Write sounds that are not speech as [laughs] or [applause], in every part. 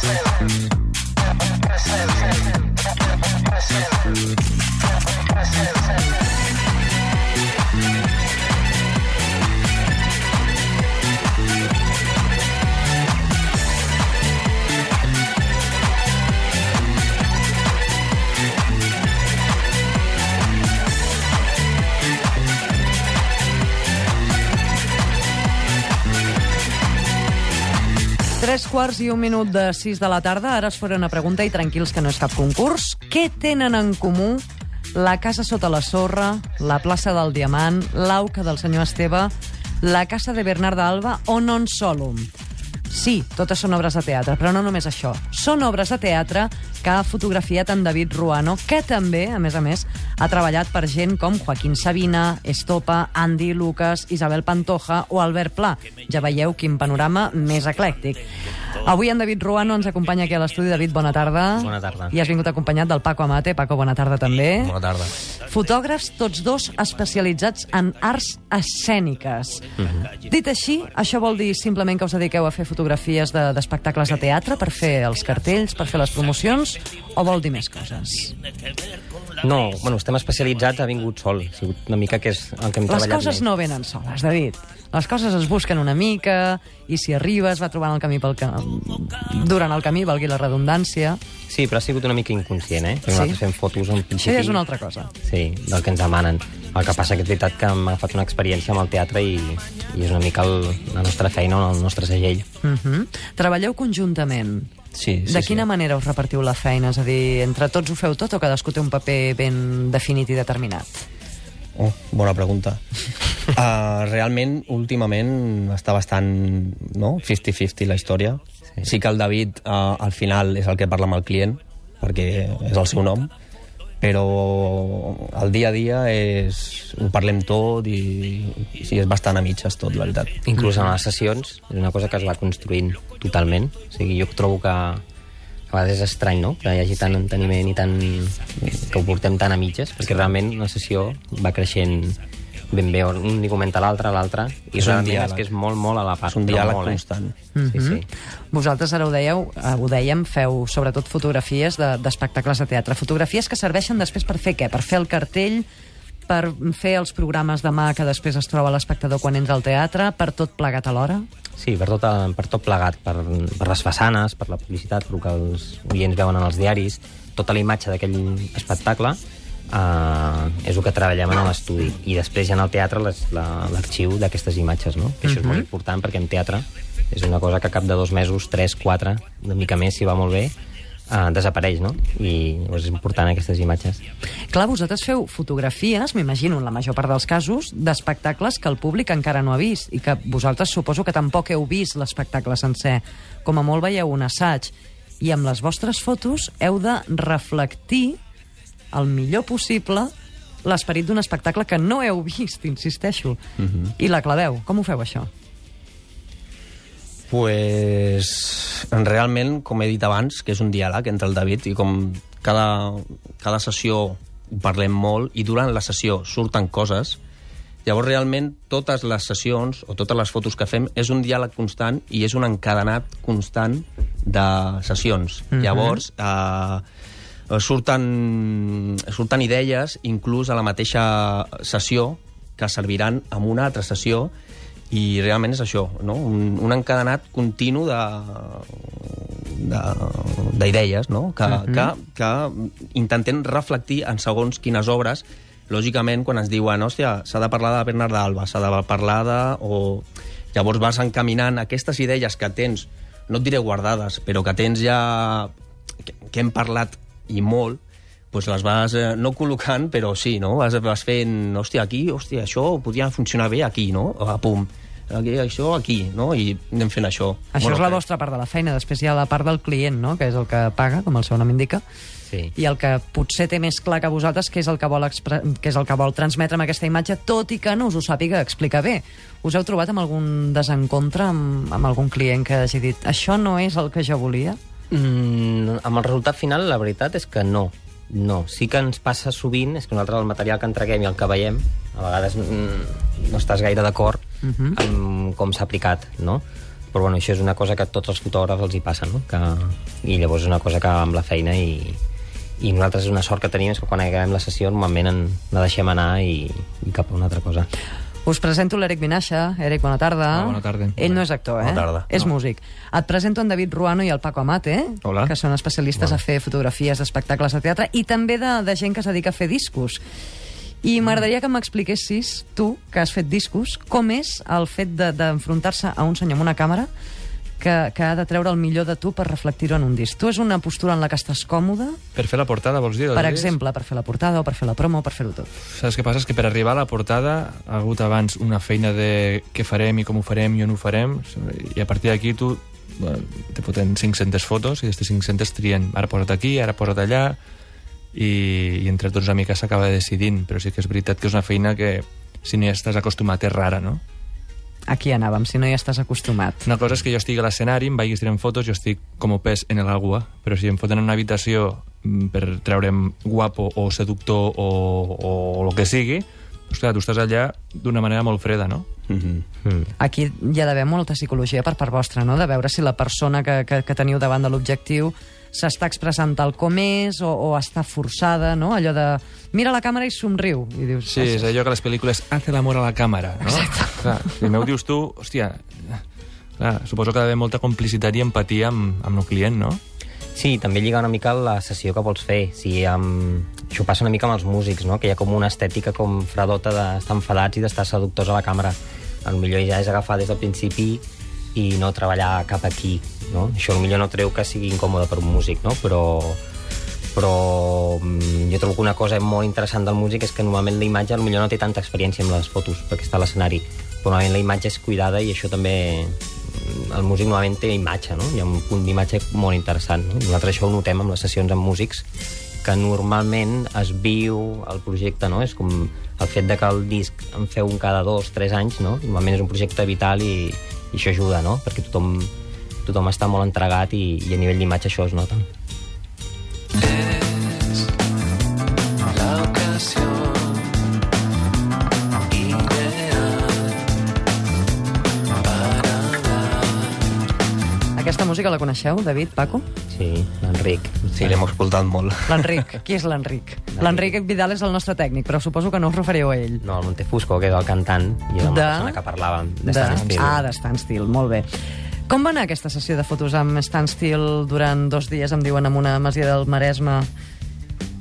Thank you. É Tres quarts i un minut de sis de la tarda. Ara es farà una pregunta i tranquils que no és cap concurs. Què tenen en comú la casa sota la sorra, la plaça del Diamant, l'auca del senyor Esteve, la casa de Bernard d'Alba o Non Solum? Sí, totes són obres de teatre, però no només això. Són obres de teatre que ha fotografiat en David Ruano, que també, a més a més, ha treballat per gent com Joaquín Sabina, Estopa, Andy Lucas, Isabel Pantoja o Albert Pla. Ja veieu quin panorama més eclèctic. Avui en David Ruano ens acompanya aquí a l'estudi. David, bona tarda. Bona tarda. I has vingut acompanyat del Paco Amate. Paco, bona tarda també. Bona tarda. Fotògrafs, tots dos especialitzats en arts escèniques. Dit així, això vol dir simplement que us dediqueu a fer fotografies de- d'espectacles de, teatre per fer els cartells, per fer les promocions, o vol dir més coses? No, bueno, estem especialitzats, ha vingut sol. Ha sigut una mica que és el que hem Les treballat coses més. no venen soles, David. Les coses es busquen una mica, i si arriba es va trobant el camí pel que... durant el camí, valgui la redundància. Sí, però ha sigut una mica inconscient, eh? Sí? Nosaltres fem fotos en Això principi... ja és una altra cosa. Sí, del que ens demanen. El que passa que és veritat que hem agafat una experiència amb el teatre i, i és una mica el, la nostra feina el nostre segell. Uh Treballeu conjuntament. Sí, sí, de sí. quina manera us repartiu la feina? És a dir, entre tots ho feu tot o cadascú té un paper ben definit i determinat? Oh, bona pregunta. Uh, [laughs] realment, últimament, està bastant no? 50-50 la història. Sí. sí que el David, uh, al final, és el que parla amb el client, perquè és el seu nom, però el dia a dia és, ho parlem tot i, i sí, és bastant a mitges tot, la veritat. Inclús en les sessions, és una cosa que es va construint totalment. O sigui, jo trobo que a vegades és estrany, no?, que hi hagi tant enteniment i tant... que ho portem tan a mitges, perquè realment una sessió va creixent ben bé, un li comenta l'altre, l'altre, i És un realment és diàleg. que és molt, molt a la part. És un diàleg molt, constant. Eh? Sí, sí. Vosaltres ara ho dèieu, eh, ho dèiem, feu sobretot fotografies de- d'espectacles de, teatre. Fotografies que serveixen després per fer què? Per fer el cartell, per fer els programes de mà que després es troba l'espectador quan entra al teatre, per tot plegat alhora? Sí, per tot, per tot plegat, per, per les façanes, per la publicitat, per el que els oients veuen en els diaris, tota la imatge d'aquell espectacle eh, és el que treballem en l'estudi. I després ja en el teatre les- la- l'arxiu d'aquestes imatges, no? Que això és molt important perquè en teatre és una cosa que a cap de dos mesos, tres, quatre, una mica més, si va molt bé, eh, desapareix, no? I llavors és important aquestes imatges. Clar, vosaltres feu fotografies, m'imagino, en la major part dels casos, d'espectacles que el públic encara no ha vist i que vosaltres suposo que tampoc heu vist l'espectacle sencer. Com a molt veieu un assaig i amb les vostres fotos heu de reflectir el millor possible l'esperit d'un espectacle que no heu vist, insisteixo. I la claveu. Com ho feu, això? pues, realment, com he dit abans, que és un diàleg entre el David i com cada, cada sessió ho parlem molt i durant la sessió surten coses, llavors realment totes les sessions o totes les fotos que fem és un diàleg constant i és un encadenat constant de sessions. Mm -hmm. Llavors, eh, surten, surten idees inclús a la mateixa sessió que serviran en una altra sessió i realment és això, no? un, un encadenat continu de de- d'idees, no? Que, uh -huh. que, que intentem reflectir en segons quines obres lògicament, quan ens diuen, hòstia, s'ha de parlar de Bernard d'Alba, s'ha de parlar de... O... Llavors vas encaminant aquestes idees que tens, no et diré guardades, però que tens ja... que, que hem parlat i molt, doncs les vas, eh, no col·locant, però sí, no? Vas, vas fent, hòstia, aquí, hòstia, això podria funcionar bé aquí, no? A pum. Aquí, això aquí, no? I anem fent això. Això és la que- vostra part de la feina. Després hi ha la part del client, no?, que és el que paga, com el seu nom indica, Sí. i el que potser té més clar que vosaltres que és el que vol, expre... que és el que vol transmetre amb aquesta imatge, tot i que no us ho sàpiga explicar bé. Us heu trobat amb algun desencontre amb, amb algun client que hagi dit això no és el que jo volia? Mm, amb el resultat final, la veritat és que no. No, sí que ens passa sovint, és que nosaltres el material que entreguem i el que veiem, a vegades mm, no estàs gaire d'acord uh -huh. amb com s'ha aplicat, no? però bueno, això és una cosa que a tots els fotògrafs els hi passa, no? Que, I llavors és una cosa que amb la feina i, i nosaltres és una sort que tenim és que quan acabem la sessió normalment en, la deixem anar i, i cap a una altra cosa. Us presento l'Eric Vinaixa. Eric, bona tarda. Ah, bona tarda. Ell no és actor, eh? Bona tarda. És No. músic. Et presento en David Ruano i el Paco Amate, Hola. que són especialistes a fer fotografies d'espectacles de teatre i també de, de gent que es dedica a fer discos. I m'agradaria que m'expliquessis, tu, que has fet discos, com és el fet de- d'enfrontar-se a un senyor amb una càmera que, que ha de treure el millor de tu per reflectir-ho en un disc. Tu és una postura en la que estàs còmode, Per fer la portada, vols dir? per exemple, per fer la portada o per fer la promo o per fer-ho tot. Saps què passa? És que per arribar a la portada ha hagut abans una feina de què farem i com ho farem i on ho farem, i a partir d'aquí tu bueno, te foten 500 fotos i d'aquestes 500 trien ara posa't aquí, ara posa't allà i, i entre tots una mica s'acaba decidint però sí que és veritat que és una feina que si no hi estàs acostumat és rara, no? Aquí anàvem, si no hi estàs acostumat. Una cosa és que jo estigui a l'escenari, em vagis tirant fotos, jo estic com a pes en l'aigua, però si em foten en una habitació mm, per treure'm guapo o seductor o, o, o el que sigui, doncs clar, tu estàs allà d'una manera molt freda, no? Mm -hmm. Mm. Aquí hi ha d'haver molta psicologia per part vostra, no? De veure si la persona que, que, que teniu davant de l'objectiu s'està expressant tal com és o, o està forçada, no? Allò de mira la càmera i somriu. I dius, Sí, és allò que les pel·lícules hace l'amor a la càmera, no? Exacte. Clar, si m'ho dius tu, hòstia, clar, suposo que ha d'haver molta complicitat i empatia amb, amb el client, no? Sí, també lliga una mica la sessió que vols fer. Si, um, això passa una mica amb els músics, no? que hi ha com una estètica com fredota d'estar enfadats i d'estar seductors a la càmera. El millor ja és agafar des del principi i no treballar cap aquí. No? Això millor no treu que sigui incòmode per un músic, no? però, però mm, jo trobo que una cosa molt interessant del músic és que normalment la imatge millor no té tanta experiència amb les fotos perquè està a l'escenari, però normalment la imatge és cuidada i això també el músic normalment té imatge, no? Hi ha un punt d'imatge molt interessant, no? Nosaltres això ho notem amb les sessions amb músics, que normalment es viu el projecte, no? És com el fet de que el disc en feu un cada dos, tres anys, no? Normalment és un projecte vital i, i això ajuda, no? Perquè tothom, tothom està molt entregat i, i a nivell d'imatge això es nota. Aquesta música la coneixeu, David, Paco? Sí, l'Enric. Sí, l'hem escoltat molt. L'Enric. [laughs] Qui és l'Enric? L'Enric Vidal és el nostre tècnic, però suposo que no us referiu a ell. No, el Montefusco, que és el cantant, i la De- persona que parlàvem, de, De- Stan. Ah, de Stan molt bé. Com va anar aquesta sessió de fotos amb Stan durant dos dies, em diuen, amb una masia del Maresme,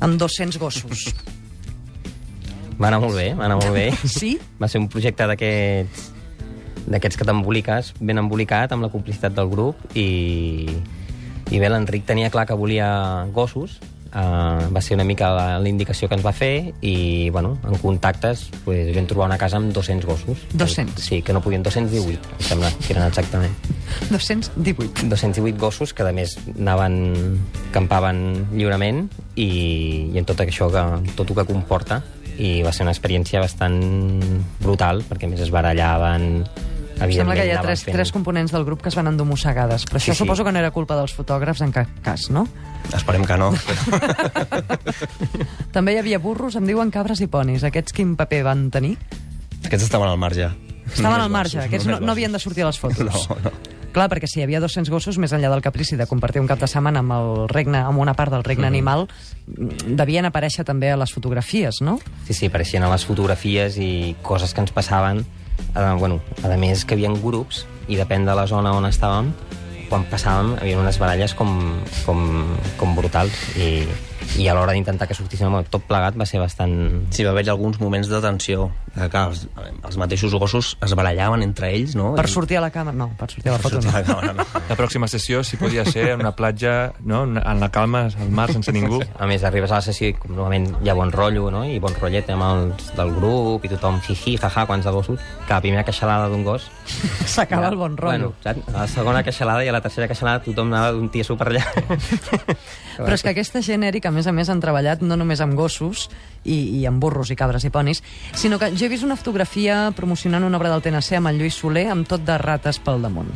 amb 200 gossos? [laughs] Va anar molt bé, va anar molt bé. [laughs] Sí? Va ser un projecte d'aquests d'aquests que t'emboliques, ben embolicat, amb la complicitat del grup, i, i bé, l'Enric tenia clar que volia gossos, uh, va ser una mica la, la indicació que ens va fer, i, bueno, en contactes, pues, vam trobar una casa amb 200 gossos. 200? Sí, que no podien, 218, em sembla, que eren exactament. 218. 218 gossos que, a més, anaven, campaven lliurement i, i en tot això, que, tot el que comporta, i va ser una experiència bastant brutal, perquè a més es barallaven, Sembla que hi ha tres, fent- tres components del grup que es van endur mossegades, però Sí, això sí. suposo que no era culpa dels fotògrafs en cap cas, no? Esperem que no. [laughs] [laughs] També hi havia burros, em diuen cabres i ponis. Aquests quin paper van tenir? Aquests estaven al marge. Estaven Només al marge, gossos, aquests no, no havien de sortir a les fotos. No, no. Clar, perquè si hi havia 200 gossos, més enllà del caprici de compartir un cap de setmana amb el regne, amb una part del regne animal, devien aparèixer també a les fotografies, no? Sí, sí, apareixien a les fotografies i coses que ens passaven. Eh, bueno, a més que hi havia grups, i depèn de la zona on estàvem, quan passàvem hi havia unes baralles com, com, com brutals. I, i a l'hora d'intentar que sortíssim amb tot plegat va ser bastant... Sí, va haver alguns moments de tensió. Que, clar, els, els mateixos gossos es barallaven entre ells, no? Per sortir a la càmera... No, per sortir a la foto no. la càmera, no. La pròxima sessió, si podia ser en una platja, no? en la calma, al mar, sense ningú. A més, arribes a la sessió i com normalment hi ha bon rotllo, no? I bon rotllet amb els del grup i tothom jiji, jaja, quants de gossos. Que la primera queixalada d'un gos... S'acaba el bon rotllo. Bueno, saps? A la segona queixalada i a la tercera queixalada tothom anava d'un tieso per allà. [laughs] Però és que aquesta gent, Eric, a més a més, han treballat no només amb gossos i, i amb burros i cabres i ponis, sinó que jo he vist una fotografia promocionant una obra del TNC amb el Lluís Soler amb tot de rates pel damunt.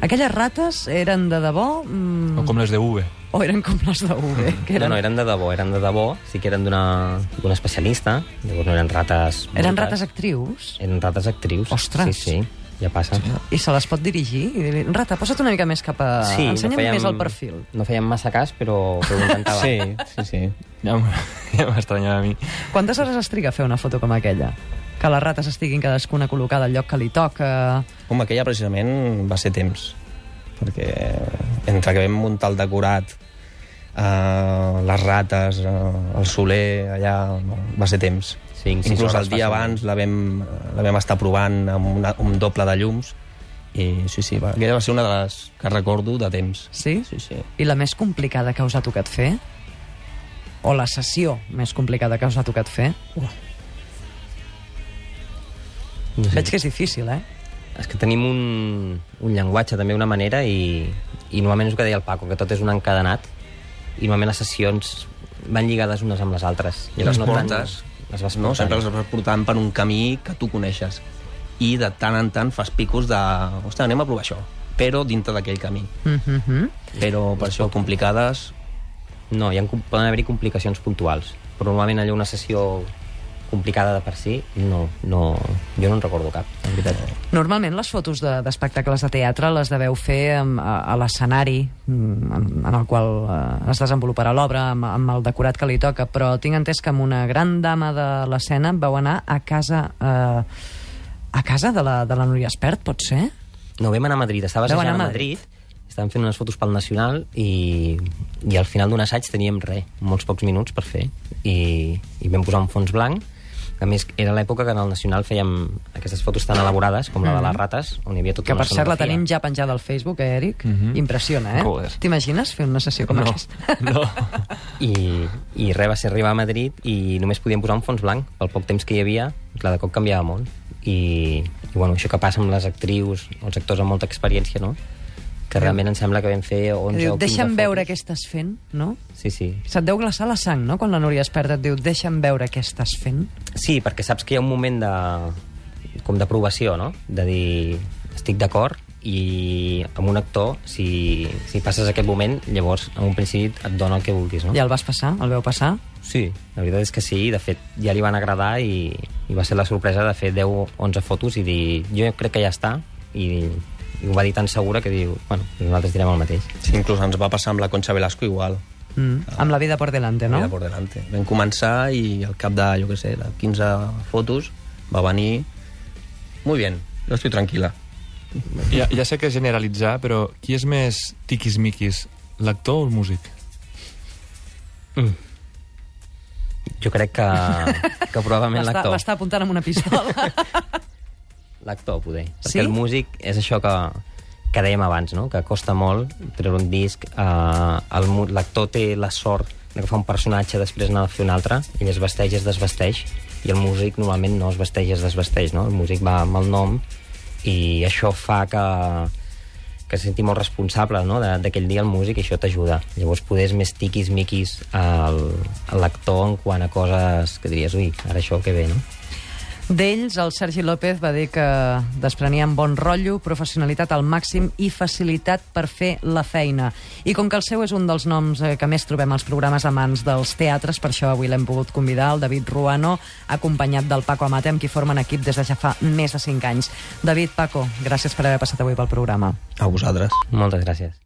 Aquelles rates eren de debò mm, O com les de V. o eren com les de UV? Que No, no, eren de debò, eren de debò, sí que eren d'una d'un especialista, llavors no eren rates... eren rates actrius? Eren rates actrius. Ostres. Sí, sí. Ja passa. I se les pot dirigir? I dir-li, Rata, posa't una mica més cap a... Ensenya'm més el perfil. No fèiem massa cas, però, però ho intentava. [laughs] Sí, sí, sí. Ja, [laughs] ja m'estranyava a mi. Quantes hores es triga a fer una foto com aquella? Que les rates estiguin cadascuna col·locada al lloc que li toca... Home, aquella precisament va ser temps, perquè entre que vam muntar el decorat, eh, les rates, eh, el soler, allà, no, va ser temps. Sis Inclús el dia fàcilment. abans la vam, la vam estar provant amb una, un doble de llums, i sí, sí, va, aquella va ser una de les que recordo de temps. Sí? Sí, sí. I la més complicada que us ha tocat fer? O la sessió més complicada que us ha tocat fer? No sé. Veig que és difícil, eh? És que tenim un, un llenguatge, també una manera, i, i normalment és el que deia el Paco, que tot és un encadenat, i normalment les sessions van lligades unes amb les altres. I les no tant- portes, Les vas no? sempre les vas portant per un camí que tu coneixes. I de tant en tant fas picos de... Ostres, anem a provar això. Però dintre d'aquell camí. Mm -hmm. Però per això complicades... No, hi ha, poden haver-hi complicacions puntuals, però normalment allò una sessió complicada de per si, no, no, jo no en recordo cap, en veritat. Normalment les fotos de- d'espectacles de, de teatre les deveu fer amb, a, a l'escenari mm, en, en el qual eh, es desenvoluparà l'obra, amb, amb el decorat que li toca, però tinc entès que amb una gran dama de l'escena vau anar a casa... Eh, a casa de la, de la Núria Espert, pot ser? No, vam anar a Madrid, estava assajant a a Madrid, estàvem fent unes fotos pel Nacional i, i al final d'un assaig teníem res, molts pocs minuts per fer i, i vam posar un fons blanc a més, era l'època que en el Nacional fèiem aquestes fotos tan elaborades com la de les rates, on hi havia tota Que una per cert la tenim ja penjada al Facebook, eh, Eric? Mhm. Impressiona, eh? Joder. T'imagines fer una sessió com No, aquesta? [laughs] no. [laughs] I, i res, va ser arribar a Madrid i només podíem posar un fons blanc pel poc temps que hi havia, clar, de cop canviava molt i, i bueno, això que passa amb les actrius els actors amb molta experiència no? Que realment em sembla que vam fer 11 Que diu, o 15 deixa'm veure fotos. què estàs fent, no? sí, sí, Se't deu glaçar la sang, no?, quan la Núria Espert et diu deixa'm veure què estàs fent. Sí, perquè saps que hi ha un moment de, com d'aprovació, no? De dir, estic d'acord, i amb un actor, si, si passes aquest moment, llavors, en un principi, et dona el que vulguis, no? Ja el vas passar? El veu passar? Sí, la veritat és que sí, de fet, ja li van agradar i, i va ser la sorpresa de fer 10 o 11 fotos i dir, jo crec que ja està, i, i ho va dir tan segura que diu, bueno, nosaltres direm el mateix. Sí, inclús ens va passar amb la Concha Velasco igual. Mm. Amb la vida por delante, no? Vida por delante. Vam començar i al cap de, jo què sé, de 15 fotos va venir... Muy bien, jo estic tranquil·la. Ja, ja sé que és generalitzar, però qui és més tiquismiquis, l'actor o el músic? Mm. Jo crec que, que probablement l'actor. l'està apuntant amb una pistola. [laughs] L'actor, poder. Perquè Sí? el músic és això que, que dèiem abans, no? que costa molt treure un disc. Eh, L'actor té la sort d'agafar un personatge, després anar a fer un altre, ell es vesteix i es desvesteix, i el músic normalment no es vesteix i es desvesteix, no? El músic va amb el nom, i això fa que, que se senti molt responsable no? de- d'aquell dia el músic i això t'ajuda. Llavors poder és més tiquis-miquis l'actor en quant a coses que diries, ui, ara això que bé, no? D'ells, el Sergi López va dir que desprenien bon rotllo, professionalitat al màxim i facilitat per fer la feina. I com que el seu és un dels noms eh, que més trobem als programes a mans dels teatres, per això avui l'hem pogut convidar, el David Ruano, acompanyat del Paco Amate, amb qui formen equip des de ja fa més de 5 anys. David, Paco, gràcies per haver passat avui pel programa. A vosaltres. Moltes gràcies.